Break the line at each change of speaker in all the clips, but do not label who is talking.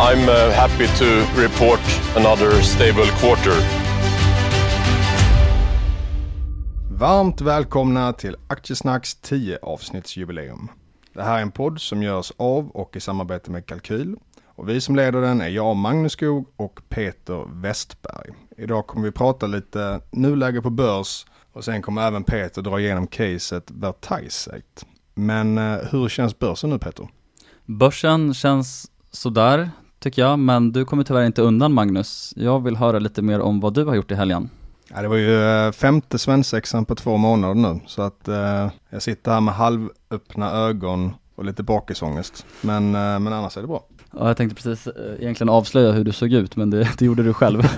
I'm uh, happy to report another stable quarter.
Varmt välkomna till Aktiesnacks 10 avsnittsjubileum. Det här är en podd som görs av och i samarbete med Kalkyl. Och vi som leder den är jag, Magnus Skog och Peter Westberg. Idag kommer vi prata lite nuläge på börs och sen kommer även Peter dra igenom caset Vertiseit. Men eh, hur känns börsen nu Peter?
Börsen känns sådär tycker jag, men du kommer tyvärr inte undan Magnus. Jag vill höra lite mer om vad du har gjort i helgen.
Ja, det var ju eh, femte svensexan på två månader nu, så att eh, jag sitter här med halvöppna ögon och lite bakisångest. Men, eh, men annars är det bra.
Ja, jag tänkte precis eh, egentligen avslöja hur du såg ut, men det, det gjorde du själv.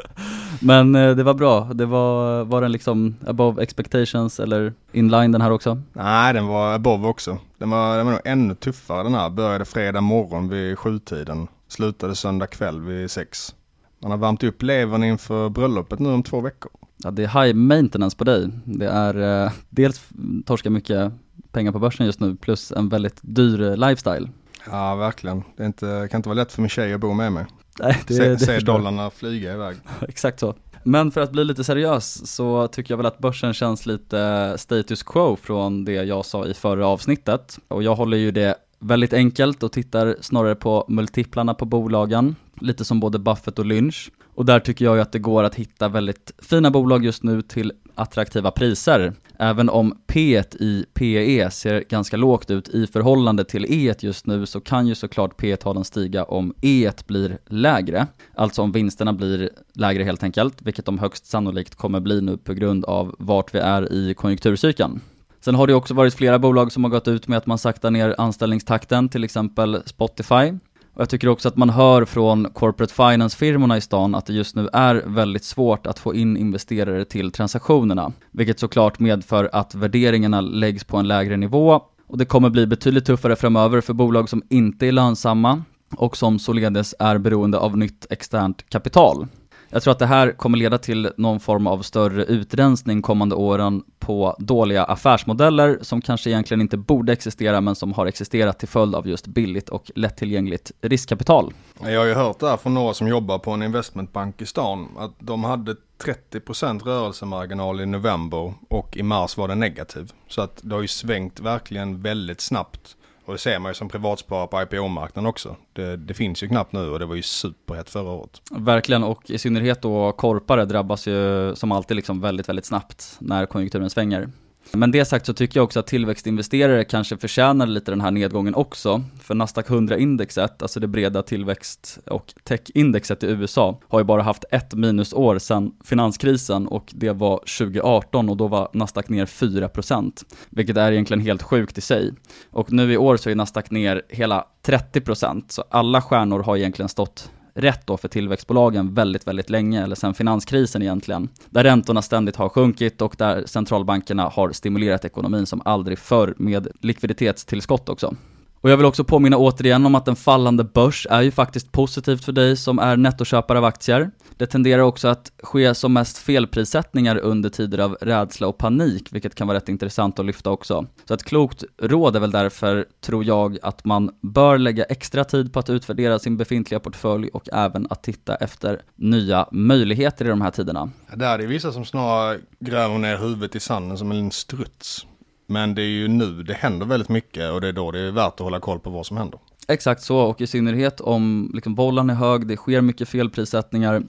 men eh, det var bra. Det var, var den liksom above expectations eller inline den här också?
Nej, den var above också. Den var, den var nog ännu tuffare den här. Började fredag morgon vid sjutiden. Slutade söndag kväll vid sex. Man har värmt upp levern inför bröllopet nu om två veckor.
Ja, det är high maintenance på dig. Det är eh, dels torska mycket pengar på börsen just nu, plus en väldigt dyr eh, lifestyle.
Ja, verkligen. Det inte, kan inte vara lätt för min tjej att bo med mig.
Nej, det,
Se,
det
se
förstår jag.
dollarna flyga iväg.
Exakt så. Men för att bli lite seriös så tycker jag väl att börsen känns lite status quo från det jag sa i förra avsnittet. Och jag håller ju det väldigt enkelt och tittar snarare på multiplarna på bolagen, lite som både Buffett och Lynch. Och där tycker jag ju att det går att hitta väldigt fina bolag just nu till attraktiva priser. Även om P i PE ser ganska lågt ut i förhållande till E just nu så kan ju såklart P-talen stiga om E blir lägre. Alltså om vinsterna blir lägre helt enkelt, vilket de högst sannolikt kommer bli nu på grund av vart vi är i konjunkturcykeln. Sen har det också varit flera bolag som har gått ut med att man saktar ner anställningstakten, till exempel Spotify. Och jag tycker också att man hör från corporate finance-firmorna i stan att det just nu är väldigt svårt att få in investerare till transaktionerna, vilket såklart medför att värderingarna läggs på en lägre nivå och det kommer bli betydligt tuffare framöver för bolag som inte är lönsamma och som således är beroende av nytt externt kapital. Jag tror att det här kommer leda till någon form av större utrensning kommande åren på dåliga affärsmodeller som kanske egentligen inte borde existera men som har existerat till följd av just billigt och lättillgängligt riskkapital.
Jag har ju hört det här från några som jobbar på en investmentbank i stan. Att de hade 30% rörelsemarginal i november och i mars var det negativ. Så att det har ju svängt verkligen väldigt snabbt. Och det ser man ju som privatsparare på IPO-marknaden också. Det, det finns ju knappt nu och det var ju superhett förra året.
Verkligen, och i synnerhet då korpare drabbas ju som alltid liksom väldigt, väldigt snabbt när konjunkturen svänger. Men det sagt så tycker jag också att tillväxtinvesterare kanske förtjänar lite den här nedgången också. För Nasdaq 100-indexet, alltså det breda tillväxt och tech-indexet i USA, har ju bara haft ett minusår sedan finanskrisen och det var 2018 och då var Nasdaq ner 4%, vilket är egentligen helt sjukt i sig. Och nu i år så är Nasdaq ner hela 30%, så alla stjärnor har egentligen stått rätt då för tillväxtbolagen väldigt, väldigt länge, eller sedan finanskrisen egentligen. Där räntorna ständigt har sjunkit och där centralbankerna har stimulerat ekonomin som aldrig förr med likviditetstillskott också. Och jag vill också påminna återigen om att en fallande börs är ju faktiskt positivt för dig som är nettoköpare av aktier. Det tenderar också att ske som mest felprissättningar under tider av rädsla och panik, vilket kan vara rätt intressant att lyfta också. Så ett klokt råd är väl därför, tror jag, att man bör lägga extra tid på att utvärdera sin befintliga portfölj och även att titta efter nya möjligheter i de här tiderna.
Där är det vissa som snarare gräver ner huvudet i sanden som en struts. Men det är ju nu det händer väldigt mycket och det är då det är värt att hålla koll på vad som händer.
Exakt så, och i synnerhet om liksom bollen är hög, det sker mycket felprissättningar,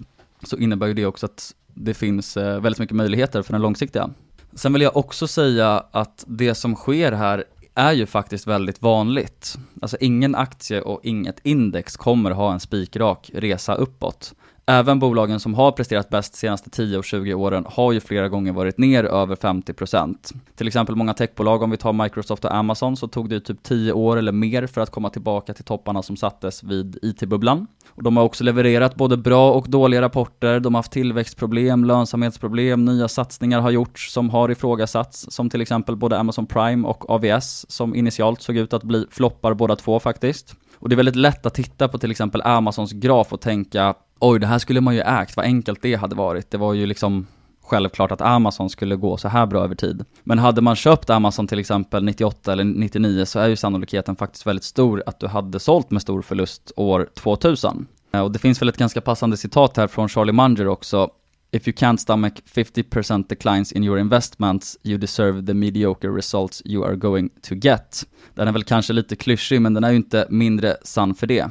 så innebär ju det också att det finns eh, väldigt mycket möjligheter för den långsiktiga. Sen vill jag också säga att det som sker här är ju faktiskt väldigt vanligt. Alltså ingen aktie och inget index kommer ha en spikrak resa uppåt. Även bolagen som har presterat bäst de senaste 10 och 20 åren har ju flera gånger varit ner över 50%. Till exempel många techbolag, om vi tar Microsoft och Amazon, så tog det ju typ 10 år eller mer för att komma tillbaka till topparna som sattes vid IT-bubblan. Och de har också levererat både bra och dåliga rapporter, de har haft tillväxtproblem, lönsamhetsproblem, nya satsningar har gjorts som har ifrågasatts, som till exempel både Amazon Prime och AVS, som initialt såg ut att bli floppar båda två faktiskt. Och det är väldigt lätt att titta på till exempel Amazons graf och tänka oj, det här skulle man ju ägt, vad enkelt det hade varit. Det var ju liksom självklart att Amazon skulle gå så här bra över tid. Men hade man köpt Amazon till exempel 98 eller 99 så är ju sannolikheten faktiskt väldigt stor att du hade sålt med stor förlust år 2000. Och det finns väl ett ganska passande citat här från Charlie Munger också. If you can't stomach 50% declines in your investments, you deserve the mediocre results you are going to get. Den är väl kanske lite klyschig, men den är ju inte mindre sann för det.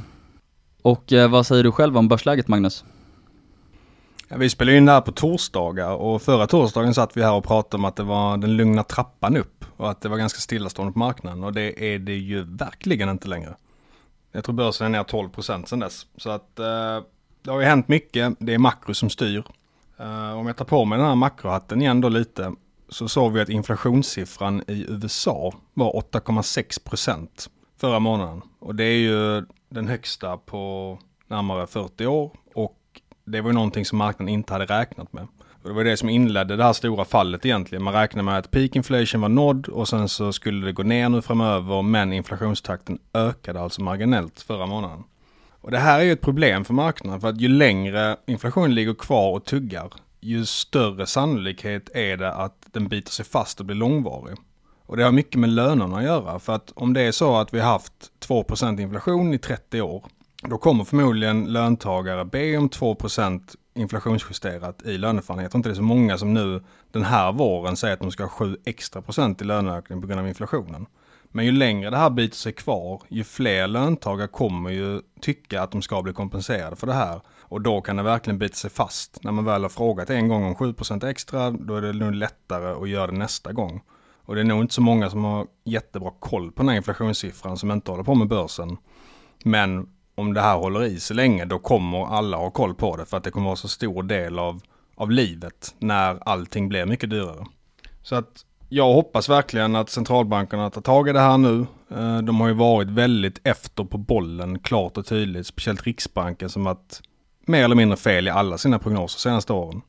Och eh, vad säger du själv om börsläget Magnus?
Ja, vi spelar in det här på torsdagar och förra torsdagen satt vi här och pratade om att det var den lugna trappan upp och att det var ganska stillastående på marknaden och det är det ju verkligen inte längre. Jag tror börsen är ner 12% sedan dess. Så att eh, det har ju hänt mycket. Det är makro som styr. Uh, om jag tar på mig den här makrohatten igen då lite så såg vi att inflationssiffran i USA var 8,6 procent förra månaden. Och det är ju den högsta på närmare 40 år och det var ju någonting som marknaden inte hade räknat med. Och det var det som inledde det här stora fallet egentligen. Man räknade med att peak inflation var nådd och sen så skulle det gå ner nu framöver men inflationstakten ökade alltså marginellt förra månaden. Och det här är ju ett problem för marknaden för att ju längre inflationen ligger kvar och tuggar ju större sannolikhet är det att den biter sig fast och blir långvarig. Och det har mycket med lönerna att göra. För att om det är så att vi har haft 2% inflation i 30 år, då kommer förmodligen löntagare be om 2% inflationsjusterat i löneförhandlingar. Jag tror inte det är så många som nu den här våren säger att de ska ha 7 extra procent i löneökning på grund av inflationen. Men ju längre det här biter sig kvar, ju fler löntagare kommer ju tycka att de ska bli kompenserade för det här. Och då kan det verkligen bita sig fast. När man väl har frågat en gång om 7% extra, då är det nog lättare att göra det nästa gång. Och det är nog inte så många som har jättebra koll på den här inflationssiffran som inte håller på med börsen. Men om det här håller i sig länge då kommer alla ha koll på det för att det kommer vara så stor del av, av livet när allting blir mycket dyrare. Så att jag hoppas verkligen att centralbankerna tar tag i det här nu. Eh, de har ju varit väldigt efter på bollen klart och tydligt, speciellt Riksbanken som varit mer eller mindre fel i alla sina prognoser senaste åren.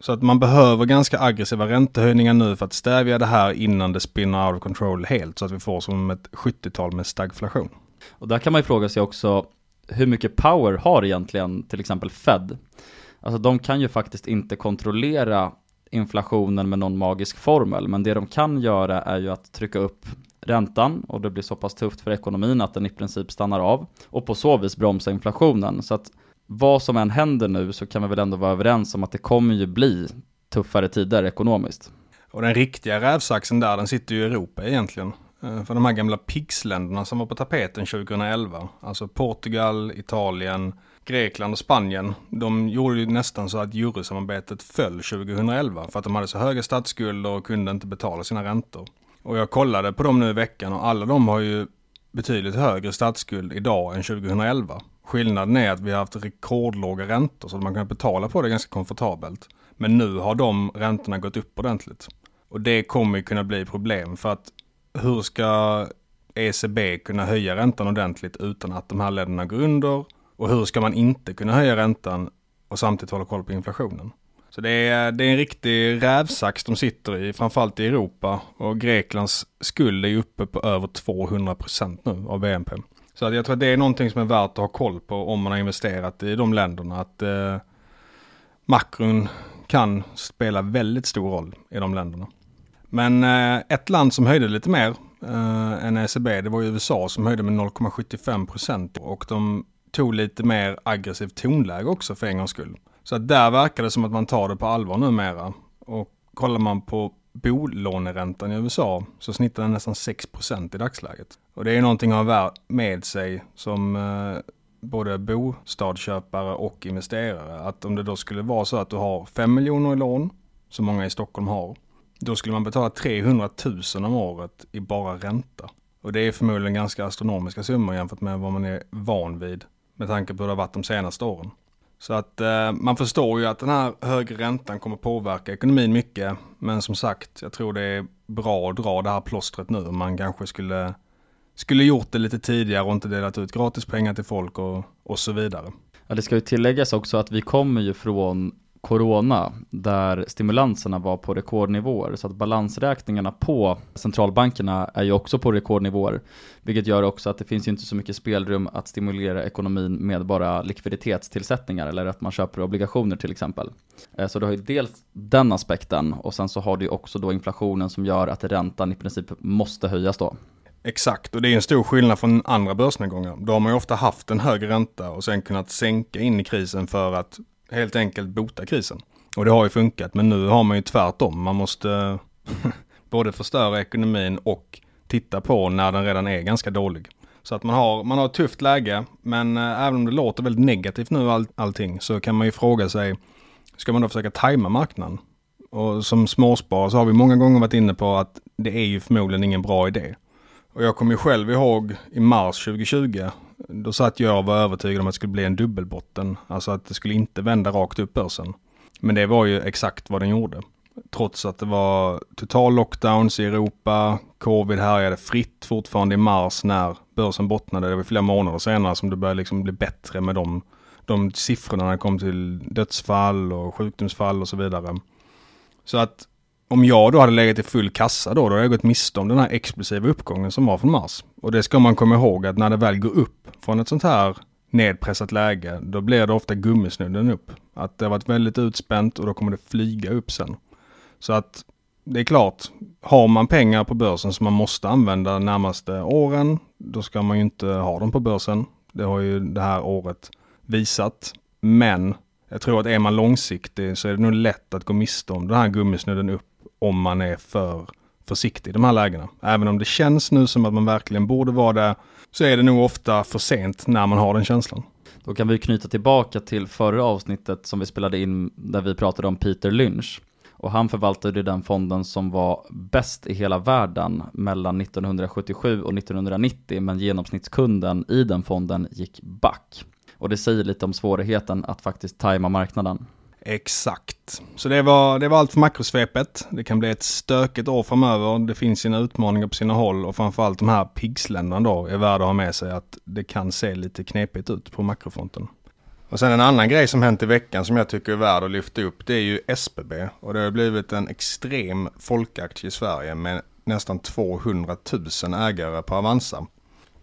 Så att man behöver ganska aggressiva räntehöjningar nu för att stävja det här innan det spinner out of control helt så att vi får som ett 70-tal med stagflation.
Och där kan man ju fråga sig också hur mycket power har egentligen till exempel Fed? Alltså de kan ju faktiskt inte kontrollera inflationen med någon magisk formel, men det de kan göra är ju att trycka upp räntan och det blir så pass tufft för ekonomin att den i princip stannar av och på så vis bromsa inflationen. Så att vad som än händer nu så kan vi väl ändå vara överens om att det kommer ju bli tuffare tider ekonomiskt.
Och den riktiga rävsaxen där, den sitter ju i Europa egentligen. Eh, för de här gamla PIGS-länderna som var på tapeten 2011, alltså Portugal, Italien, Grekland och Spanien, de gjorde ju nästan så att eurosamarbetet föll 2011 för att de hade så höga statsskulder och kunde inte betala sina räntor. Och jag kollade på dem nu i veckan och alla de har ju betydligt högre statsskuld idag än 2011. Skillnaden är att vi har haft rekordlåga räntor så att man kan betala på det ganska komfortabelt. Men nu har de räntorna gått upp ordentligt. Och det kommer ju kunna bli problem för att hur ska ECB kunna höja räntan ordentligt utan att de här länderna går under? Och hur ska man inte kunna höja räntan och samtidigt hålla koll på inflationen? Så det är, det är en riktig rävsax de sitter i, framförallt i Europa. Och Greklands skuld är ju uppe på över 200% nu av BNP. Så att jag tror att det är någonting som är värt att ha koll på om man har investerat i de länderna. Att eh, makron kan spela väldigt stor roll i de länderna. Men eh, ett land som höjde lite mer eh, än ECB, det var USA som höjde med 0,75 procent. Och de tog lite mer aggressivt tonläge också för en gångs skull. Så att där verkar det som att man tar det på allvar numera. Och kollar man på bolåneräntan i USA så snittar den nästan 6% i dagsläget. Och det är någonting att ha med sig som eh, både bostadsköpare och investerare. Att om det då skulle vara så att du har 5 miljoner i lån, som många i Stockholm har, då skulle man betala 300 000 om året i bara ränta. Och det är förmodligen ganska astronomiska summor jämfört med vad man är van vid med tanke på hur det har varit de senaste åren. Så att eh, man förstår ju att den här högre räntan kommer påverka ekonomin mycket. Men som sagt, jag tror det är bra att dra det här plåstret nu. Man kanske skulle, skulle gjort det lite tidigare och inte delat ut gratis pengar till folk och, och så vidare.
Ja, det ska ju tilläggas också att vi kommer ju från corona där stimulanserna var på rekordnivåer så att balansräkningarna på centralbankerna är ju också på rekordnivåer vilket gör också att det finns ju inte så mycket spelrum att stimulera ekonomin med bara likviditetstillsättningar eller att man köper obligationer till exempel. Eh, så du har ju dels den aspekten och sen så har du ju också då inflationen som gör att räntan i princip måste höjas då.
Exakt, och det är en stor skillnad från andra börsnedgångar. Då har man ju ofta haft en högre ränta och sen kunnat sänka in i krisen för att helt enkelt bota krisen. Och det har ju funkat, men nu har man ju tvärtom. Man måste både förstöra ekonomin och titta på när den redan är ganska dålig. Så att man har, man har ett tufft läge, men eh, även om det låter väldigt negativt nu all, allting så kan man ju fråga sig, ska man då försöka tajma marknaden? Och som småsparare så har vi många gånger varit inne på att det är ju förmodligen ingen bra idé. Och jag kommer ju själv ihåg i mars 2020 då satt jag och var övertygad om att det skulle bli en dubbelbotten. Alltså att det skulle inte vända rakt upp börsen. Men det var ju exakt vad den gjorde. Trots att det var total lockdowns i Europa, covid härjade fritt fortfarande i mars när börsen bottnade. Det var flera månader senare som det började liksom bli bättre med de, de siffrorna när det kom till dödsfall och sjukdomsfall och så vidare. Så att om jag då hade legat i full kassa då, då hade jag gått miste om den här explosiva uppgången som var från mars. Och det ska man komma ihåg att när det väl går upp från ett sånt här nedpressat läge, då blir det ofta gummisnudden upp. Att det har varit väldigt utspänt och då kommer det flyga upp sen. Så att det är klart, har man pengar på börsen som man måste använda de närmaste åren, då ska man ju inte ha dem på börsen. Det har ju det här året visat. Men jag tror att är man långsiktig så är det nog lätt att gå miste om den här gummisnudden upp om man är för försiktig i de här lägena. Även om det känns nu som att man verkligen borde vara det, så är det nog ofta för sent när man har den känslan.
Då kan vi knyta tillbaka till förra avsnittet som vi spelade in där vi pratade om Peter Lynch. Och han förvaltade den fonden som var bäst i hela världen mellan 1977 och 1990 men genomsnittskunden i den fonden gick back. Och det säger lite om svårigheten att faktiskt tajma marknaden.
Exakt. Så det var, det var allt för makrosvepet. Det kan bli ett stökigt år framöver. Det finns sina utmaningar på sina håll och framförallt de här pigsländerna då är värda att ha med sig att det kan se lite knepigt ut på makrofronten. Och sen en annan grej som hänt i veckan som jag tycker är värd att lyfta upp det är ju SBB. Och det har blivit en extrem folkaktie i Sverige med nästan 200 000 ägare på Avanza.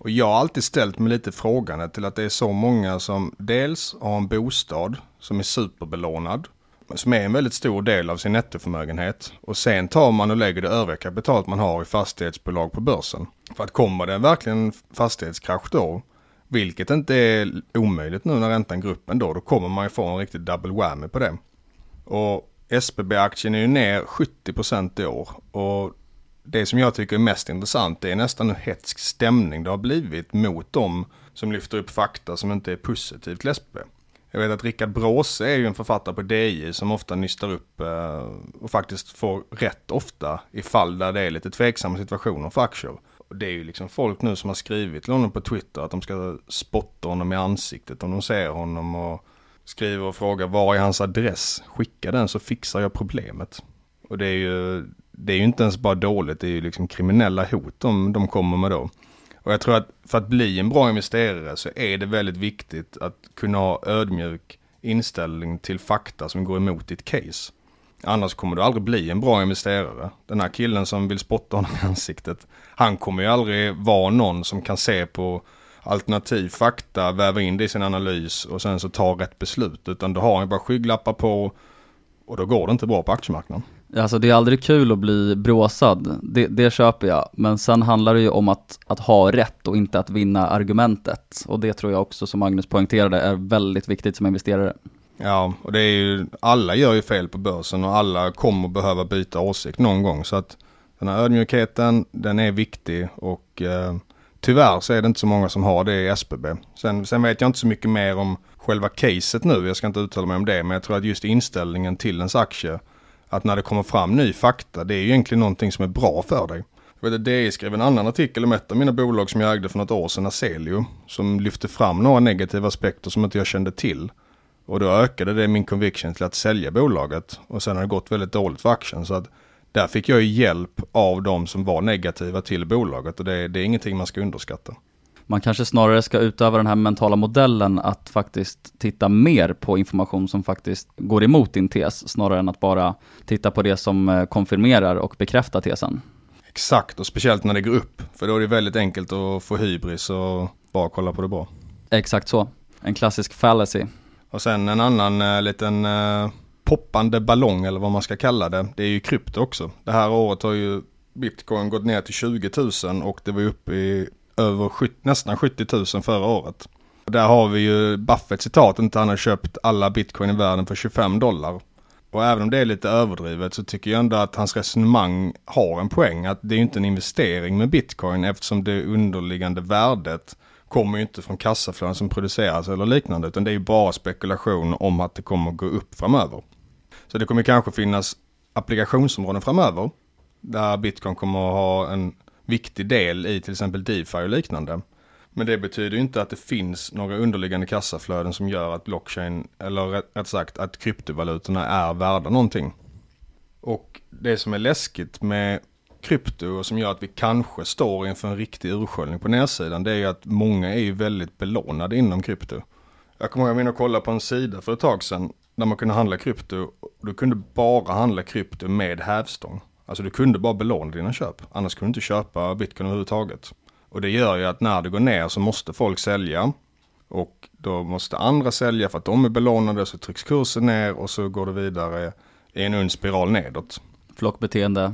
Och jag har alltid ställt mig lite frågande till att det är så många som dels har en bostad som är superbelånad, som är en väldigt stor del av sin nettoförmögenhet. Och sen tar man och lägger det övriga kapitalet man har i fastighetsbolag på börsen. För att kommer det verkligen fastighetskrasch då, vilket inte är omöjligt nu när räntan går upp ändå, då kommer man ju få en riktig double whammy på det. Och SBB-aktien är ju ner 70% i år. Och det som jag tycker är mest intressant det är nästan hur hetsk stämning det har blivit mot dem som lyfter upp fakta som inte är positivt till Jag vet att Rickard Bråse är ju en författare på DI som ofta nystar upp eh, och faktiskt får rätt ofta i fall där det är lite tveksamma situationer för aktier. Och det är ju liksom folk nu som har skrivit till honom på Twitter att de ska spotta honom i ansiktet om de ser honom och skriver och frågar var är hans adress? Skicka den så fixar jag problemet. Och det är ju, det är ju inte ens bara dåligt, det är ju liksom kriminella hot de, de kommer med då. Och jag tror att för att bli en bra investerare så är det väldigt viktigt att kunna ha ödmjuk inställning till fakta som går emot ditt case. Annars kommer du aldrig bli en bra investerare. Den här killen som vill spotta honom i ansiktet, han kommer ju aldrig vara någon som kan se på alternativ fakta, väva in det i sin analys och sen så ta rätt beslut. Utan då har han bara skygglappar på och då går det inte bra på aktiemarknaden.
Alltså det är aldrig kul att bli bråsad, det, det köper jag. Men sen handlar det ju om att, att ha rätt och inte att vinna argumentet. Och det tror jag också, som Magnus poängterade, är väldigt viktigt som investerare.
Ja, och det är ju, alla gör ju fel på börsen och alla kommer behöva byta åsikt någon gång. Så att den här ödmjukheten, den är viktig och eh, tyvärr så är det inte så många som har det i SBB. Sen, sen vet jag inte så mycket mer om själva caset nu, jag ska inte uttala mig om det, men jag tror att just inställningen till ens aktie, att när det kommer fram ny fakta, det är ju egentligen någonting som är bra för dig. Jag vet att DI skrev en annan artikel om ett av mina bolag som jag ägde för något år sedan, Aselio, som lyfte fram några negativa aspekter som inte jag kände till. Och då ökade det min conviction till att sälja bolaget. Och sen har det gått väldigt dåligt för aktien. Så att där fick jag hjälp av de som var negativa till bolaget. Och det, det är ingenting man ska underskatta.
Man kanske snarare ska utöva den här mentala modellen att faktiskt titta mer på information som faktiskt går emot din tes, snarare än att bara titta på det som eh, konfirmerar och bekräftar tesen.
Exakt, och speciellt när det går upp. För då är det väldigt enkelt att få hybris och bara kolla på det bra.
Exakt så. En klassisk fallacy.
Och sen en annan uh, liten uh, poppande ballong eller vad man ska kalla det. Det är ju krypto också. Det här året har ju bitcoin gått ner till 20 000 och det var uppe i över 70, nästan 70 000 förra året. Och där har vi ju Buffett citat, inte han har köpt alla bitcoin i världen för 25 dollar. Och även om det är lite överdrivet så tycker jag ändå att hans resonemang har en poäng. Att det är inte en investering med bitcoin eftersom det underliggande värdet kommer ju inte från kassaflöden som produceras eller liknande. Utan det är ju bara spekulation om att det kommer gå upp framöver. Så det kommer kanske finnas applikationsområden framöver. Där bitcoin kommer att ha en viktig del i till exempel DeFi och liknande. Men det betyder inte att det finns några underliggande kassaflöden som gör att blockchain, eller rätt sagt att kryptovalutorna är värda någonting. Och det som är läskigt med krypto och som gör att vi kanske står inför en riktig ursköljning på nedsidan, det är ju att många är ju väldigt belånade inom krypto. Jag kommer ihåg att jag och kollade på en sida för ett tag sedan där man kunde handla krypto. Du kunde bara handla krypto med hävstång. Alltså du kunde bara belåna dina köp. Annars kunde du inte köpa bitcoin överhuvudtaget. Och det gör ju att när det går ner så måste folk sälja. Och då måste andra sälja för att de är belånade så trycks kursen ner och så går det vidare i en ond spiral nedåt.
Flockbeteende,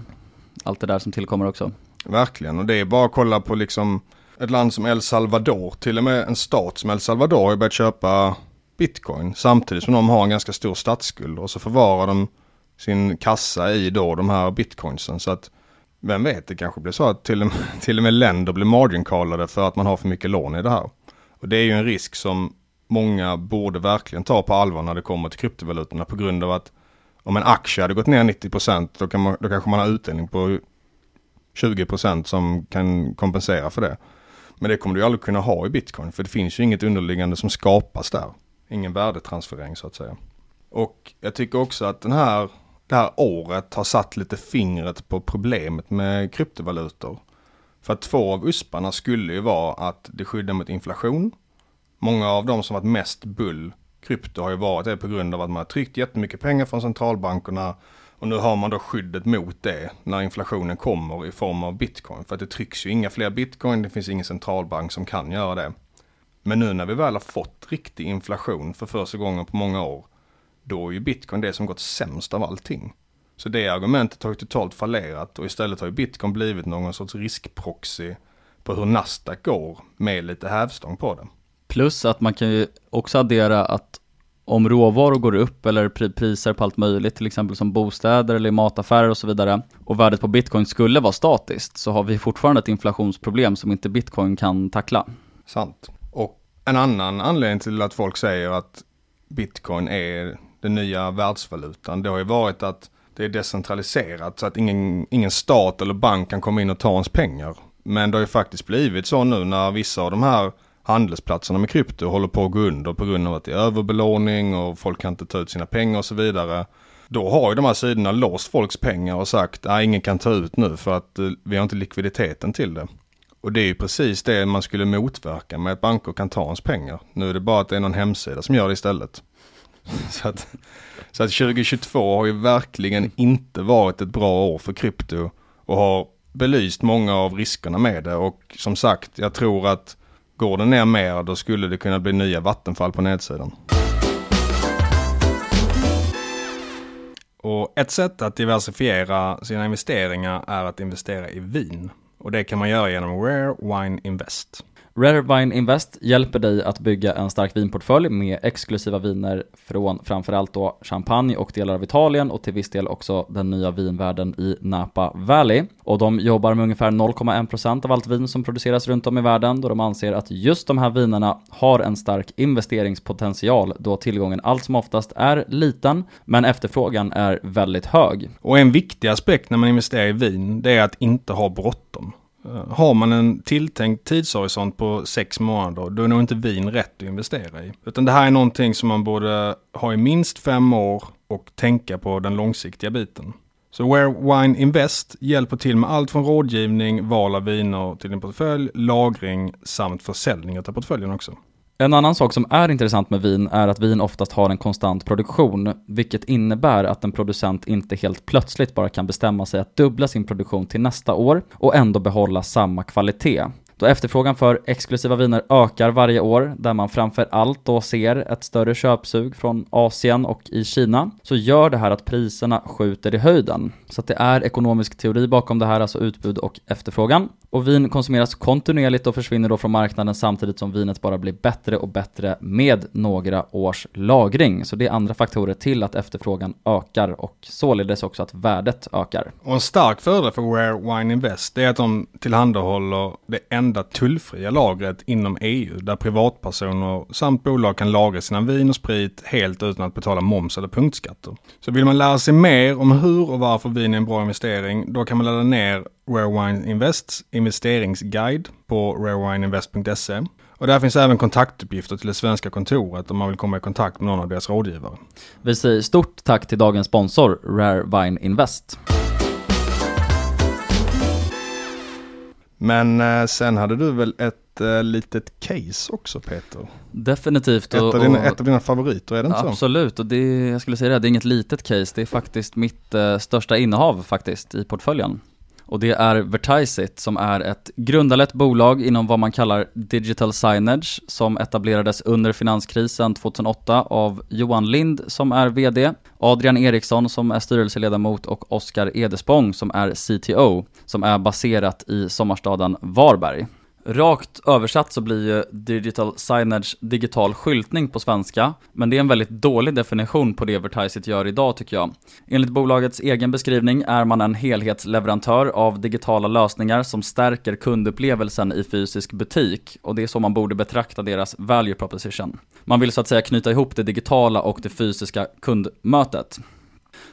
allt det där som tillkommer också.
Verkligen, och det är bara att kolla på liksom ett land som El Salvador. Till och med en stat som El Salvador har börjat köpa bitcoin samtidigt som de har en ganska stor statsskuld. Och så förvarar de sin kassa i då de här bitcoinsen. Så att vem vet, det kanske blir så att till och med, till och med länder blir margin för att man har för mycket lån i det här. Och det är ju en risk som många borde verkligen ta på allvar när det kommer till kryptovalutorna på grund av att om en aktie hade gått ner 90% då, kan man, då kanske man har utdelning på 20% som kan kompensera för det. Men det kommer du aldrig kunna ha i bitcoin för det finns ju inget underliggande som skapas där. Ingen värdetransferering så att säga. Och jag tycker också att den här det här året har satt lite fingret på problemet med kryptovalutor. För att två av usparna skulle ju vara att det skyddar mot inflation. Många av de som varit mest bull krypto har ju varit det på grund av att man har tryckt jättemycket pengar från centralbankerna och nu har man då skyddet mot det när inflationen kommer i form av bitcoin. För att det trycks ju inga fler bitcoin, det finns ingen centralbank som kan göra det. Men nu när vi väl har fått riktig inflation för första gången på många år då är ju bitcoin det som gått sämst av allting. Så det argumentet har ju totalt fallerat och istället har ju bitcoin blivit någon sorts riskproxy på hur Nasdaq går med lite hävstång på det.
Plus att man kan ju också addera att om råvaror går upp eller priser på allt möjligt, till exempel som bostäder eller mataffärer och så vidare, och värdet på bitcoin skulle vara statiskt, så har vi fortfarande ett inflationsproblem som inte bitcoin kan tackla.
Sant. Och en annan anledning till att folk säger att bitcoin är den nya världsvalutan, det har ju varit att det är decentraliserat så att ingen, ingen stat eller bank kan komma in och ta ens pengar. Men det har ju faktiskt blivit så nu när vissa av de här handelsplatserna med krypto håller på att gå under på grund av att det är överbelåning och folk kan inte ta ut sina pengar och så vidare. Då har ju de här sidorna låst folks pengar och sagt att ingen kan ta ut nu för att eh, vi har inte likviditeten till det. Och det är ju precis det man skulle motverka med att banker kan ta ens pengar. Nu är det bara att det är någon hemsida som gör det istället. Så att, så att 2022 har ju verkligen inte varit ett bra år för krypto och har belyst många av riskerna med det och som sagt, jag tror att går det ner mer då skulle det kunna bli nya vattenfall på nedsidan. Och ett sätt att diversifiera sina investeringar är att investera i vin. Och det kan man göra genom Rare Wine Invest.
Rare Wine Invest hjälper dig att bygga en stark vinportfölj med exklusiva viner från framförallt då champagne och delar av Italien och till viss del också den nya vinvärlden i Napa Valley. Och de jobbar med ungefär 0,1% av allt vin som produceras runt om i världen då de anser att just de här vinerna har en stark investeringspotential då tillgången allt som oftast är liten men efterfrågan är väldigt hög.
Och en viktig aspekt när man investerar i vin, det är att inte ha bråttom. Eh, har man en tilltänkt tidshorisont på sex månader, då är nog inte vin rätt att investera i. Utan det här är någonting som man borde ha i minst fem år och tänka på den långsiktiga biten. Så Where Wine Invest hjälper till med allt från rådgivning, val av viner till din portfölj, lagring samt försäljning av portföljen också.
En annan sak som är intressant med vin är att vin oftast har en konstant produktion, vilket innebär att en producent inte helt plötsligt bara kan bestämma sig att dubbla sin produktion till nästa år och ändå behålla samma kvalitet. Då efterfrågan för exklusiva viner ökar varje år, där man framför allt då ser ett större köpsug från Asien och i Kina, så gör det här att priserna skjuter i höjden. Så att det är ekonomisk teori bakom det här, alltså utbud och efterfrågan. Och vin konsumeras kontinuerligt och försvinner då från marknaden samtidigt som vinet bara blir bättre och bättre med några års lagring. Så det är andra faktorer till att efterfrågan ökar och således också att värdet ökar.
Och en stark fördel för Rare Wine Invest är att de tillhandahåller det enda tullfria lagret inom EU där privatpersoner samt bolag kan lagra sina vin och sprit helt utan att betala moms eller punktskatter. Så vill man lära sig mer om hur och varför vin är en bra investering, då kan man ladda ner Rare Wine Invests investeringsguide på rarewineinvest.se. Och där finns även kontaktuppgifter till det svenska kontoret om man vill komma i kontakt med någon av deras rådgivare.
Vi säger stort tack till dagens sponsor Rare Wine Invest.
Men eh, sen hade du väl ett eh, litet case också Peter?
Definitivt.
Ett,
och,
av dina,
och-
ett av dina favoriter, är det inte så?
Absolut, och det, jag skulle säga det, det är inget litet case, det är faktiskt mitt eh, största innehav faktiskt i portföljen. Och det är Vertiseit som är ett grundarlett bolag inom vad man kallar digital signage som etablerades under finanskrisen 2008 av Johan Lind som är VD, Adrian Eriksson som är styrelseledamot och Oskar Edespång som är CTO som är baserat i sommarstaden Varberg. Rakt översatt så blir ju digital signage digital skyltning på svenska, men det är en väldigt dålig definition på det Vertiseit gör idag tycker jag. Enligt bolagets egen beskrivning är man en helhetsleverantör av digitala lösningar som stärker kundupplevelsen i fysisk butik och det är så man borde betrakta deras value proposition. Man vill så att säga knyta ihop det digitala och det fysiska kundmötet.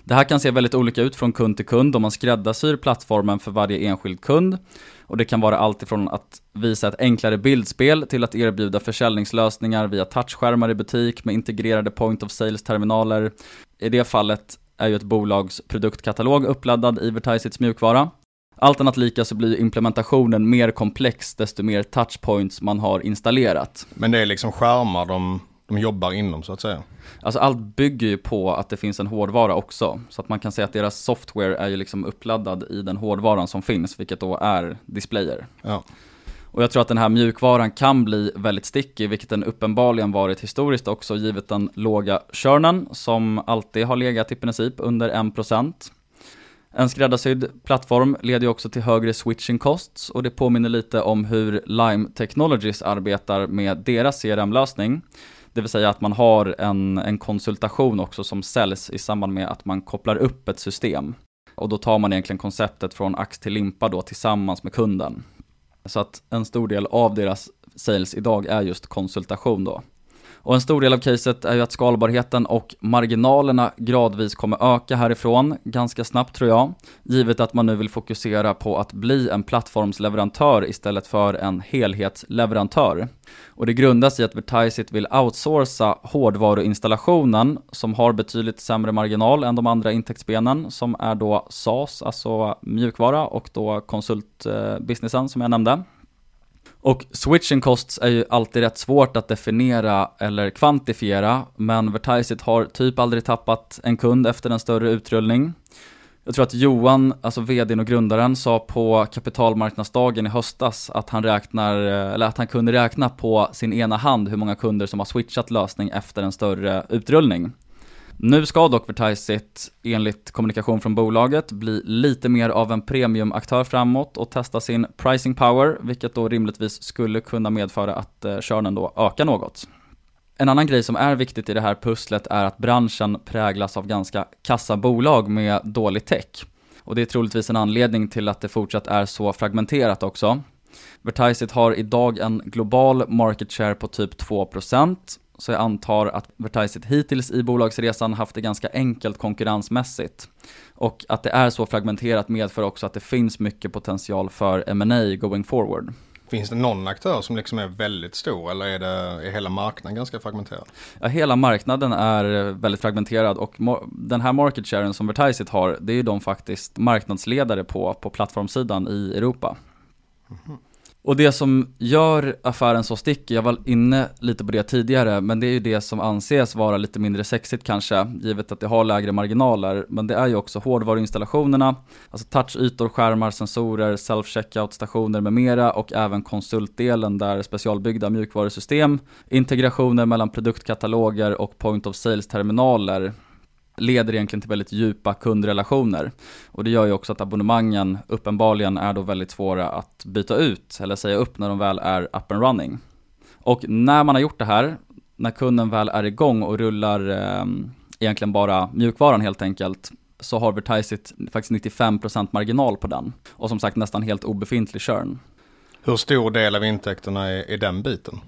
Det här kan se väldigt olika ut från kund till kund om man skräddarsyr plattformen för varje enskild kund. Och det kan vara allt ifrån att visa ett enklare bildspel till att erbjuda försäljningslösningar via touchskärmar i butik med integrerade point of sales-terminaler. I det fallet är ju ett bolags produktkatalog uppladdad i Vertiseits mjukvara. Allt annat lika så blir implementationen mer komplex desto mer touchpoints man har installerat.
Men det är liksom skärmar de, de jobbar inom så att säga.
Alltså allt bygger ju på att det finns en hårdvara också. Så att man kan säga att deras software är ju liksom uppladdad i den hårdvaran som finns, vilket då är displayer.
Ja.
Och jag tror att den här mjukvaran kan bli väldigt sticky, vilket den uppenbarligen varit historiskt också, givet den låga churnen, som alltid har legat i princip under 1%. En skräddarsydd plattform leder ju också till högre switching costs och det påminner lite om hur Lime Technologies arbetar med deras CRM-lösning. Det vill säga att man har en, en konsultation också som säljs i samband med att man kopplar upp ett system. Och då tar man egentligen konceptet från ax till limpa då tillsammans med kunden. Så att en stor del av deras sales idag är just konsultation då. Och en stor del av caset är ju att skalbarheten och marginalerna gradvis kommer öka härifrån, ganska snabbt tror jag, givet att man nu vill fokusera på att bli en plattformsleverantör istället för en helhetsleverantör. Och det grundas i att Vertiseit vill outsourca hårdvaruinstallationen som har betydligt sämre marginal än de andra intäktsbenen som är då SaaS, alltså mjukvara och då konsultbusinessen eh, som jag nämnde. Och switching costs är ju alltid rätt svårt att definiera eller kvantifiera, men Vertiseit har typ aldrig tappat en kund efter en större utrullning. Jag tror att Johan, alltså vdn och grundaren, sa på kapitalmarknadsdagen i höstas att han räknar, eh, eller att han kunde räkna på sin ena hand hur många kunder som har switchat lösning efter en större utrullning. Nu ska dock Vertiseit, enligt kommunikation från bolaget, bli lite mer av en premiumaktör framåt och testa sin pricing power, vilket då rimligtvis skulle kunna medföra att eh, körnen då ökar något. En annan grej som är viktigt i det här pusslet är att branschen präglas av ganska kassa bolag med dålig tech. Och det är troligtvis en anledning till att det fortsatt är så fragmenterat också. Vertiseit har idag en global market share på typ 2%, så jag antar att Vertiseit hittills i bolagsresan haft det ganska enkelt konkurrensmässigt. Och att det är så fragmenterat medför också att det finns mycket potential för M&A going forward.
Finns det någon aktör som liksom är väldigt stor eller är, det, är hela marknaden ganska fragmenterad?
Ja, hela marknaden är väldigt fragmenterad och den här market sharen som Vertiseit har, det är ju de faktiskt marknadsledare på, på plattformsidan i Europa. Mm -hmm. Och det som gör affären så stickig, jag var inne lite på det tidigare, men det är ju det som anses vara lite mindre sexigt kanske, givet att det har lägre marginaler. Men det är ju också hårdvaruinstallationerna, alltså touchytor, skärmar, sensorer, self-checkout, stationer med mera och även konsultdelen där specialbyggda mjukvarusystem, integrationer mellan produktkataloger och point of sales-terminaler leder egentligen till väldigt djupa kundrelationer. Och det gör ju också att abonnemangen uppenbarligen är då väldigt svåra att byta ut eller säga upp när de väl är up and running. Och när man har gjort det här, när kunden väl är igång och rullar eh, egentligen bara mjukvaran helt enkelt, så har Vertiseit faktiskt 95% marginal på den. Och som sagt nästan helt obefintlig churn.
Hur stor del av intäkterna är, är den biten?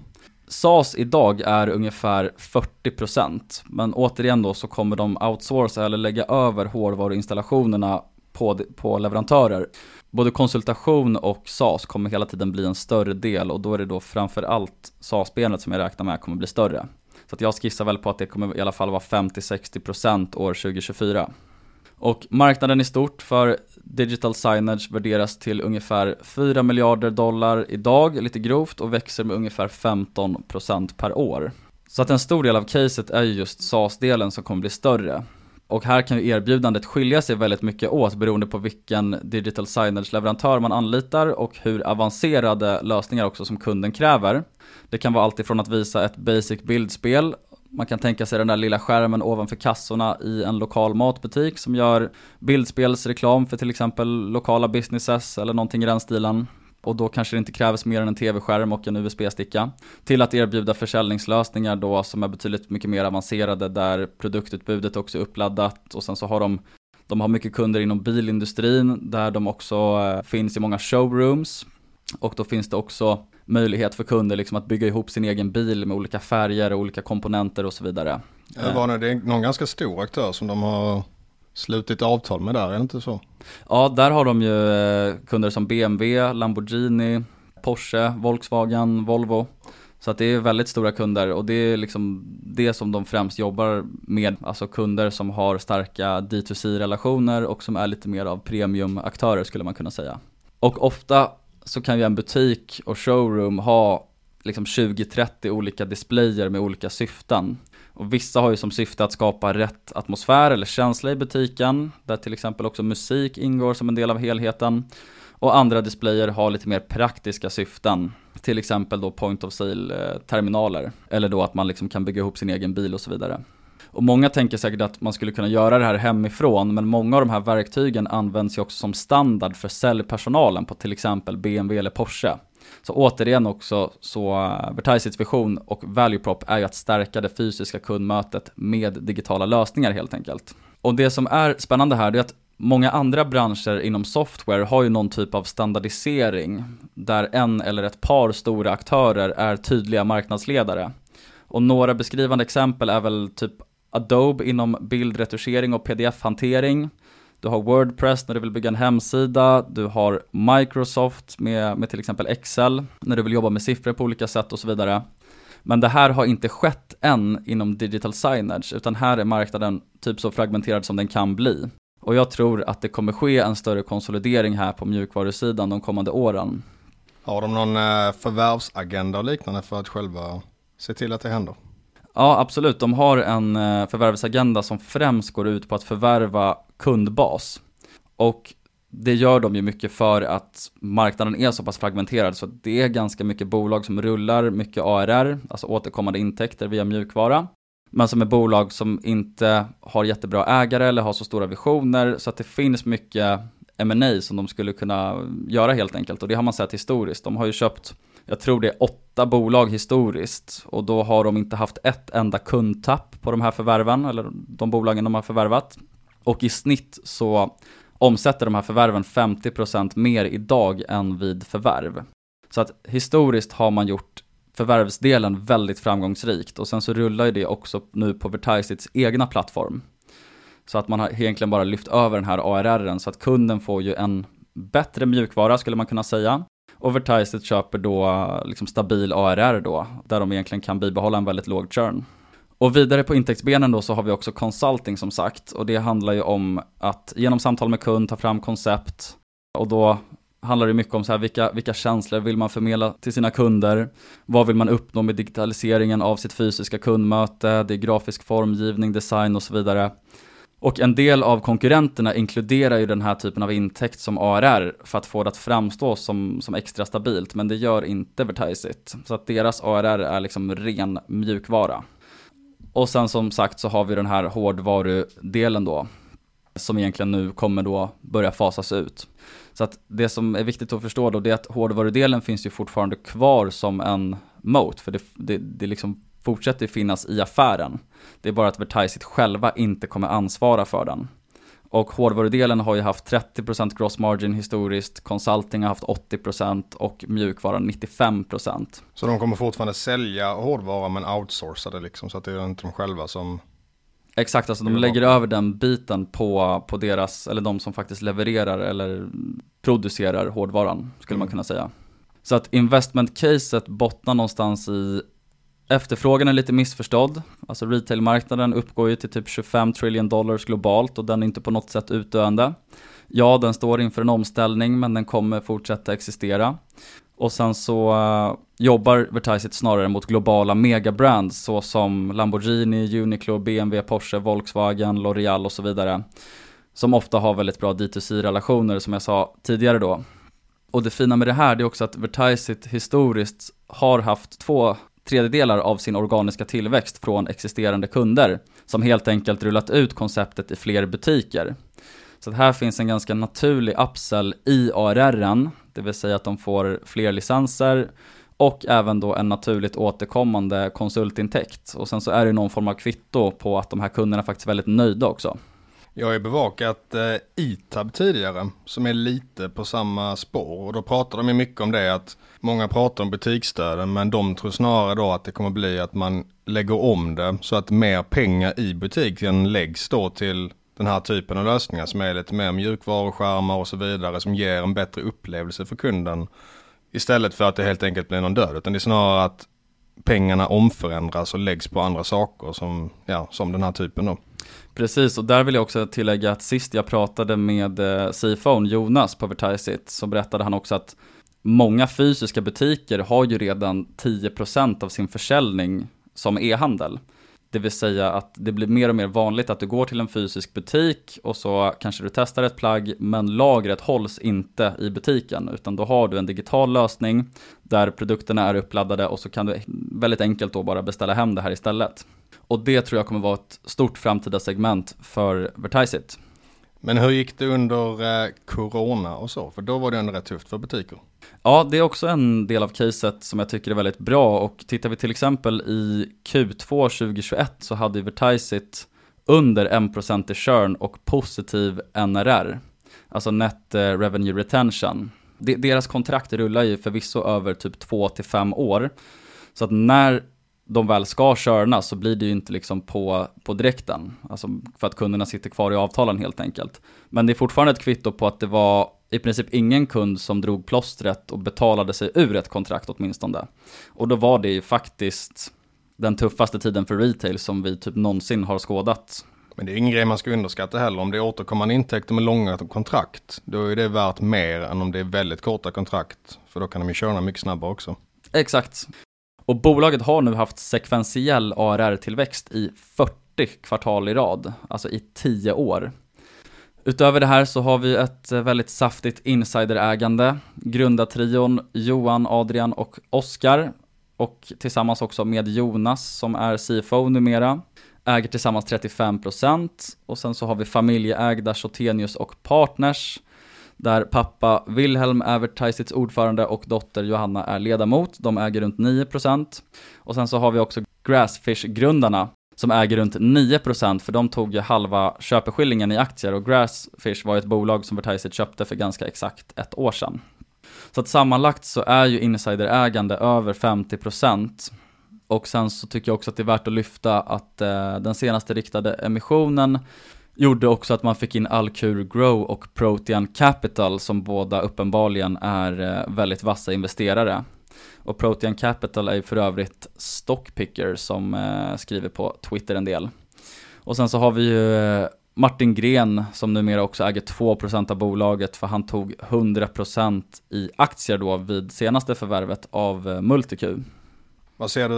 SAS idag är ungefär 40% men återigen då så kommer de outsourca eller lägga över hårdvaruinstallationerna på, på leverantörer. Både konsultation och SAS kommer hela tiden bli en större del och då är det då framförallt SAS-benet som jag räknar med kommer bli större. Så att jag skissar väl på att det kommer i alla fall vara 50-60% år 2024. Och marknaden i stort för digital signage värderas till ungefär 4 miljarder dollar idag, lite grovt, och växer med ungefär 15% per år. Så att en stor del av caset är ju just SaaS-delen som kommer bli större. Och här kan ju erbjudandet skilja sig väldigt mycket åt beroende på vilken digital signage-leverantör man anlitar och hur avancerade lösningar också som kunden kräver. Det kan vara alltifrån att visa ett basic bildspel man kan tänka sig den där lilla skärmen ovanför kassorna i en lokal matbutik som gör bildspelsreklam för till exempel lokala businesses eller någonting i den stilen. Och då kanske det inte krävs mer än en tv-skärm och en USB-sticka. Till att erbjuda försäljningslösningar då som är betydligt mycket mer avancerade där produktutbudet också är uppladdat och sen så har de de har mycket kunder inom bilindustrin där de också eh, finns i många showrooms. Och då finns det också möjlighet för kunder liksom att bygga ihop sin egen bil med olika färger och olika komponenter och så vidare.
Det var det någon ganska stor aktör som de har slutit avtal med där, är det inte så?
Ja, där har de ju eh, kunder som BMW, Lamborghini, Porsche, Volkswagen, Volvo. Så att det är väldigt stora kunder och det är liksom det som de främst jobbar med, alltså kunder som har starka D2C-relationer och som är lite mer av premiumaktörer skulle man kunna säga. Och ofta så kan ju en butik och showroom ha liksom 20-30 olika displayer med olika syften. Och vissa har ju som syfte att skapa rätt atmosfär eller känsla i butiken, där till exempel också musik ingår som en del av helheten. Och andra displayer har lite mer praktiska syften, till exempel då point of sale eh, terminaler, eller då att man liksom kan bygga ihop sin egen bil och så vidare. Och många tänker säkert att man skulle kunna göra det här hemifrån, men många av de här verktygen används ju också som standard för säljpersonalen på till exempel BMW eller Porsche. Så återigen också, så eh, Vertisits vision och value prop är ju att stärka det fysiska kundmötet med digitala lösningar helt enkelt. Och det som är spännande här är att Många andra branscher inom software har ju någon typ av standardisering där en eller ett par stora aktörer är tydliga marknadsledare. Och några beskrivande exempel är väl typ Adobe inom bildretuschering och pdf-hantering. Du har Wordpress när du vill bygga en hemsida, du har Microsoft med, med till exempel Excel när du vill jobba med siffror på olika sätt och så vidare. Men det här har inte skett än inom digital signage, utan här är marknaden typ så fragmenterad som den kan bli. Och jag tror att det kommer ske en större konsolidering här på mjukvarusidan de kommande åren.
Har de någon eh, förvärvsagenda och liknande för att själva se till att det händer?
Ja, absolut. De har en eh, förvärvsagenda som främst går ut på att förvärva kundbas. Och det gör de ju mycket för att marknaden är så pass fragmenterad så det är ganska mycket bolag som rullar mycket ARR, alltså återkommande intäkter via mjukvara. men som är bolag som inte har jättebra ägare eller har så stora visioner så att det finns mycket M&A som de skulle kunna göra helt enkelt och det har man sett historiskt. De har ju köpt, jag tror det är åtta bolag historiskt och då har de inte haft ett enda kundtapp på de här förvärven eller de bolagen de har förvärvat. Och i snitt så omsätter de här förvärven 50% mer idag än vid förvärv. Så att historiskt har man gjort förvärvsdelen väldigt framgångsrikt och sen så rullar ju det också nu på Vertisits egna plattform. Så att man har egentligen bara lyft över den här ARRen så att kunden får ju en bättre mjukvara skulle man kunna säga. Och Vertiset köper då liksom stabil ARR då, där de egentligen kan bibehålla en väldigt låg churn. Och vidare på intäktsbenen då så har vi också consulting som sagt och det handlar ju om att genom samtal med kund ta fram koncept och då handlar det mycket om så här, vilka, vilka känslor vill man förmedla till sina kunder? Vad vill man uppnå med digitaliseringen av sitt fysiska kundmöte? Det är grafisk formgivning, design och så vidare. Och en del av konkurrenterna inkluderar ju den här typen av intäkt som ARR för att få det att framstå som, som extra stabilt, men det gör inte Vertiseit. Så att deras ARR är liksom ren mjukvara. Och sen som sagt så har vi den här hårdvarudelen då, som egentligen nu kommer då börja fasas ut. Så att det som är viktigt att förstå då, det är att hårdvarudelen finns ju fortfarande kvar som en moat, för det, det, det liksom fortsätter finnas i affären. Det är bara att Vertisit själva inte kommer ansvara för den. Och hårdvarudelen har ju haft 30% gross margin historiskt, consulting har haft 80% och mjukvaran 95%.
Så de kommer fortfarande sälja hårdvara men outsourca det liksom så att det är inte de själva som
Exakt, alltså de lägger över den biten på, på deras, eller de som faktiskt levererar eller producerar hårdvaran, skulle mm. man kunna säga. Så att investment-caset bottnar någonstans i Efterfrågan är lite missförstådd. Alltså retailmarknaden uppgår ju till typ 25 trillion dollars globalt och den är inte på något sätt utdöende. Ja, den står inför en omställning men den kommer fortsätta existera. Och sen så uh, jobbar Vertiset snarare mot globala megabrands såsom Lamborghini, Uniqlo, BMW, Porsche, Volkswagen, L'Oreal och så vidare. Som ofta har väldigt bra D2C-relationer som jag sa tidigare då. Och det fina med det här är också att Vertiset historiskt har haft två tredjedelar av sin organiska tillväxt från existerande kunder som helt enkelt rullat ut konceptet i fler butiker. Så här finns en ganska naturlig upsell i ARR, det vill säga att de får fler licenser och även då en naturligt återkommande konsultintäkt. Och sen så är det någon form av kvitto på att de här kunderna faktiskt är väldigt nöjda också.
Jag har ju bevakat eh, Itab tidigare, som är lite på samma spår. Och då pratar de ju mycket om det att många pratar om butiksstöden, men de tror snarare då att det kommer bli att man lägger om det så att mer pengar i butiken läggs då till den här typen av lösningar som är lite mer mjukvaruskärmar och så vidare som ger en bättre upplevelse för kunden. Istället för att det helt enkelt blir någon död, utan det är snarare att pengarna omförändras och läggs på andra saker som, ja, som den här typen då.
Precis, och där vill jag också tillägga att sist jag pratade med eh, CFOn Jonas på Vertisit så berättade han också att många fysiska butiker har ju redan 10% av sin försäljning som e-handel. Det vill säga att det blir mer och mer vanligt att du går till en fysisk butik och så kanske du testar ett plagg men lagret hålls inte i butiken utan då har du en digital lösning där produkterna är uppladdade och så kan du väldigt enkelt då bara beställa hem det här istället. Och det tror jag kommer vara ett stort framtida segment för Vertisit.
Men hur gick det under eh, corona och så? För då var det ändå rätt tufft för butiker.
Ja, det är också en del av caset som jag tycker är väldigt bra och tittar vi till exempel i Q2 2021 så hade Vertisit under 1% i churn och positiv NRR, alltså Net eh, Revenue Retention. Deras kontrakt rullar ju förvisso över typ 2-5 år. Så att när de väl ska körna så blir det ju inte liksom på, på direkten. Alltså för att kunderna sitter kvar i avtalen helt enkelt. Men det är fortfarande ett kvitto på att det var i princip ingen kund som drog plåstret och betalade sig ur ett kontrakt åtminstone. Och då var det ju faktiskt den tuffaste tiden för retail som vi typ någonsin har skådat.
Men det är ingen grej man ska underskatta heller. Om det är återkommande intäkter med långa kontrakt, då är det värt mer än om det är väldigt korta kontrakt. För då kan de ju köra mycket snabbare också.
Exakt. Och bolaget har nu haft sekventiell ARR-tillväxt i 40 kvartal i rad, alltså i 10 år. Utöver det här så har vi ett väldigt saftigt insiderägande. Grundartrion Johan, Adrian och Oskar och tillsammans också med Jonas som är CFO numera. äger tillsammans 35% och sen så har vi familjeägda Chotenius och Partners där pappa Wilhelm är ordförande och dotter Johanna är ledamot. De äger runt 9%. Och sen så har vi också Grassfish-grundarna som äger runt 9% för de tog ju halva köpeskillingen i aktier och Grassfish var ett bolag som Vertisit köpte för ganska exakt ett år sedan. Så att sammanlagt så är ju insiderägande över 50% och sen så tycker jag också att det är värt att lyfta att eh, den senaste riktade emissionen gjorde också att man fick in Alcur Grow och Protean Capital som båda uppenbarligen är eh, väldigt vassa investerare. Och Protean Capital är ju för övrigt Stockpicker som eh, skriver på Twitter en del. Och sen så har vi ju eh, Martin Gren som numera också äger 2% av bolaget för han tog 100% i aktier då vid senaste förvärvet av MultiQ.
Vad ser du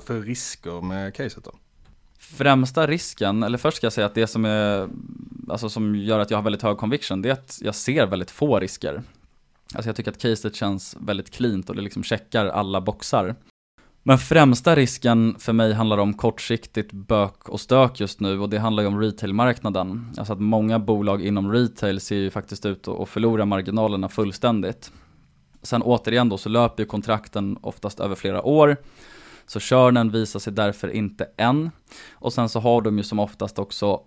för risker med caset då?
Främsta risken, eller först ska jag säga att det som, är, alltså som gör att jag har väldigt hög conviction, det är att jag ser väldigt få risker. Alltså jag tycker att caset känns väldigt cleant och det liksom checkar alla boxar. Men främsta risken för mig handlar om kortsiktigt bök och stök just nu och det handlar ju om retailmarknaden. Alltså att många bolag inom retail ser ju faktiskt ut att förlora marginalerna fullständigt. Sen återigen då så löper ju kontrakten oftast över flera år så körnen visar sig därför inte än. Och sen så har de ju som oftast också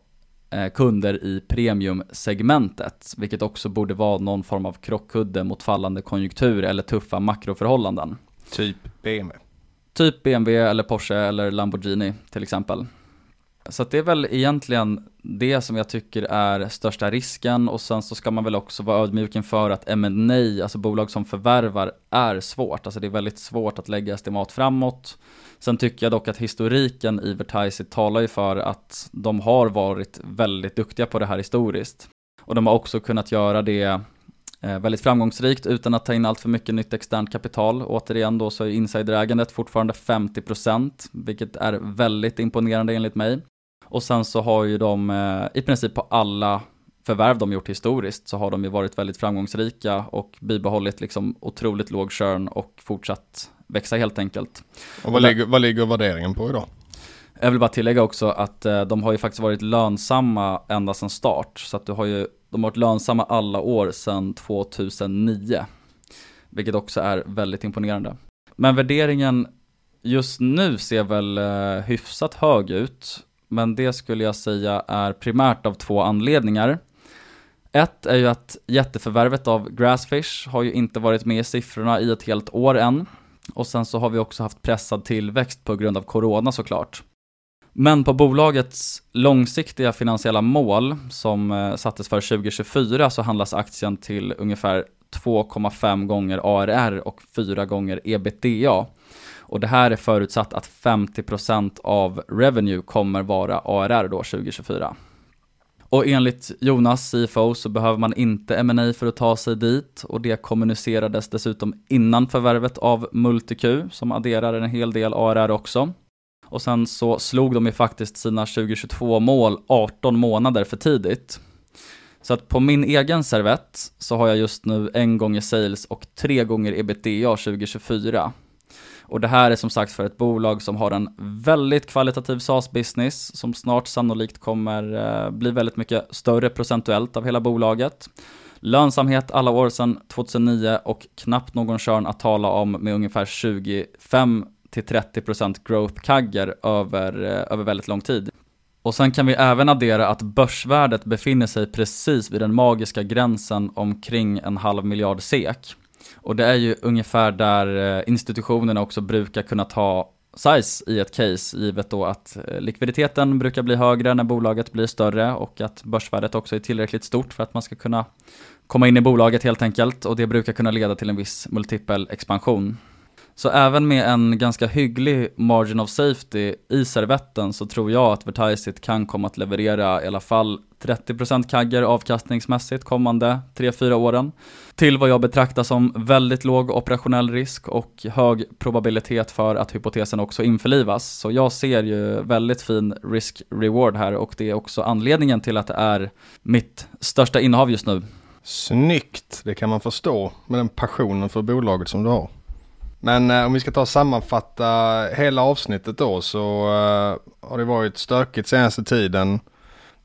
eh, kunder i premiumsegmentet, vilket också borde vara någon form av krockkudde mot fallande konjunktur eller tuffa makroförhållanden.
Typ BMW.
Typ BMW eller Porsche eller Lamborghini till exempel. Så det är väl egentligen det som jag tycker är största risken och sen så ska man väl också vara ödmjuk inför att M&A, alltså bolag som förvärvar, är svårt. Alltså det är väldigt svårt att lägga estimat framåt. Sen tycker jag dock att historiken i Vertiseit talar ju för att de har varit väldigt duktiga på det här historiskt. Och de har också kunnat göra det väldigt framgångsrikt utan att ta in allt för mycket nytt externt kapital. Återigen då så är insiderägandet fortfarande 50% vilket är väldigt imponerande enligt mig. Och sen så har ju de eh, i princip på alla förvärv de gjort historiskt så har de ju varit väldigt framgångsrika och bibehållit liksom otroligt låg churn och fortsatt växa helt enkelt.
Och vad, ligger, vad ligger värderingen på idag?
Jag vill bara tillägga också att eh, de har ju faktiskt varit lönsamma ända sedan start. Så att du har ju, de har varit lönsamma alla år sedan 2009. Vilket också är väldigt imponerande. Men värderingen just nu ser väl eh, hyfsat hög ut men det skulle jag säga är primärt av två anledningar. Ett är ju att jätteförvärvet av Grassfish har ju inte varit med i siffrorna i ett helt år än. Och sen så har vi också haft pressad tillväxt på grund av corona såklart. Men på bolagets långsiktiga finansiella mål som eh, sattes för 2024 så handlas aktien till ungefär 2,5 gånger ARR och 4 gånger ebitda. Och det här är förutsatt att 50% av revenue kommer vara ARR då 2024. Och enligt Jonas, CFO, så behöver man inte M&A för att ta sig dit och det kommunicerades dessutom innan förvärvet av MultiQ som adderar en hel del ARR också. Och sen så slog de ju faktiskt sina 2022 mål 18 månader för tidigt. Så att på min egen servett så har jag just nu en gånger sales och tre gånger ebitda 2024. Och det här är som sagt för ett bolag som har en väldigt kvalitativ SaaS-business som snart sannolikt kommer eh, bli väldigt mycket större procentuellt av hela bolaget. Lönsamhet alla år sedan 2009 och knappt någon körn att tala om med ungefär 25 till 30% growth kagger över, eh, över väldigt lång tid. Och sen kan vi även addera att börsvärdet befinner sig precis vid den magiska gränsen omkring en halv miljard SEK. Och det är ju ungefär där eh, institutionerna också brukar kunna ta size i ett case, givet då att eh, likviditeten brukar bli högre när bolaget blir större och att börsvärdet också är tillräckligt stort för att man ska kunna komma in i bolaget helt enkelt och det brukar kunna leda till en viss multipel expansion. Så även med en ganska hygglig margin of safety i servetten så tror jag att Vertiseit kan komma att leverera i alla fall 30% kagger avkastningsmässigt kommande 3-4 åren. Till vad jag betraktar som väldigt låg operationell risk och hög probabilitet för att hypotesen också införlivas. Så jag ser ju väldigt fin risk-reward här och det är också anledningen till att det är mitt största innehav just nu.
Snyggt, det kan man förstå med den passionen för bolaget som du har. Men eh, om vi ska ta och sammanfatta hela avsnittet då så eh, har det varit stökigt senaste tiden.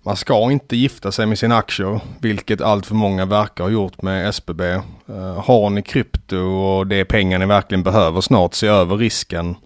Man ska inte gifta sig med sina aktier, vilket allt för många verkar ha gjort med SBB. Eh, har ni krypto och det är pengar ni verkligen behöver snart, se över risken.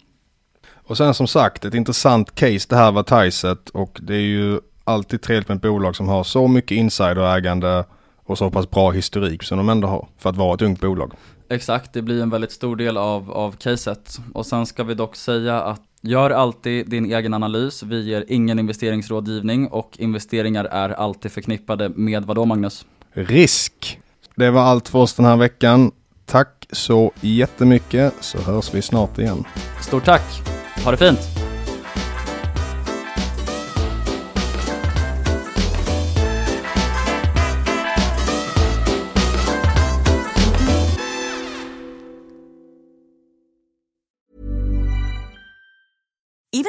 Och sen som sagt, ett intressant case det här var Tyset och det är ju alltid trevligt med ett bolag som har så mycket insiderägande och så pass bra historik som de ändå har för att vara ett ungt bolag.
Exakt, det blir en väldigt stor del av, av caset. Och sen ska vi dock säga att gör alltid din egen analys. Vi ger ingen investeringsrådgivning och investeringar är alltid förknippade med vad då Magnus?
Risk! Det var allt för oss den här veckan. Tack så jättemycket så hörs vi snart igen.
Stort tack! Ha det fint!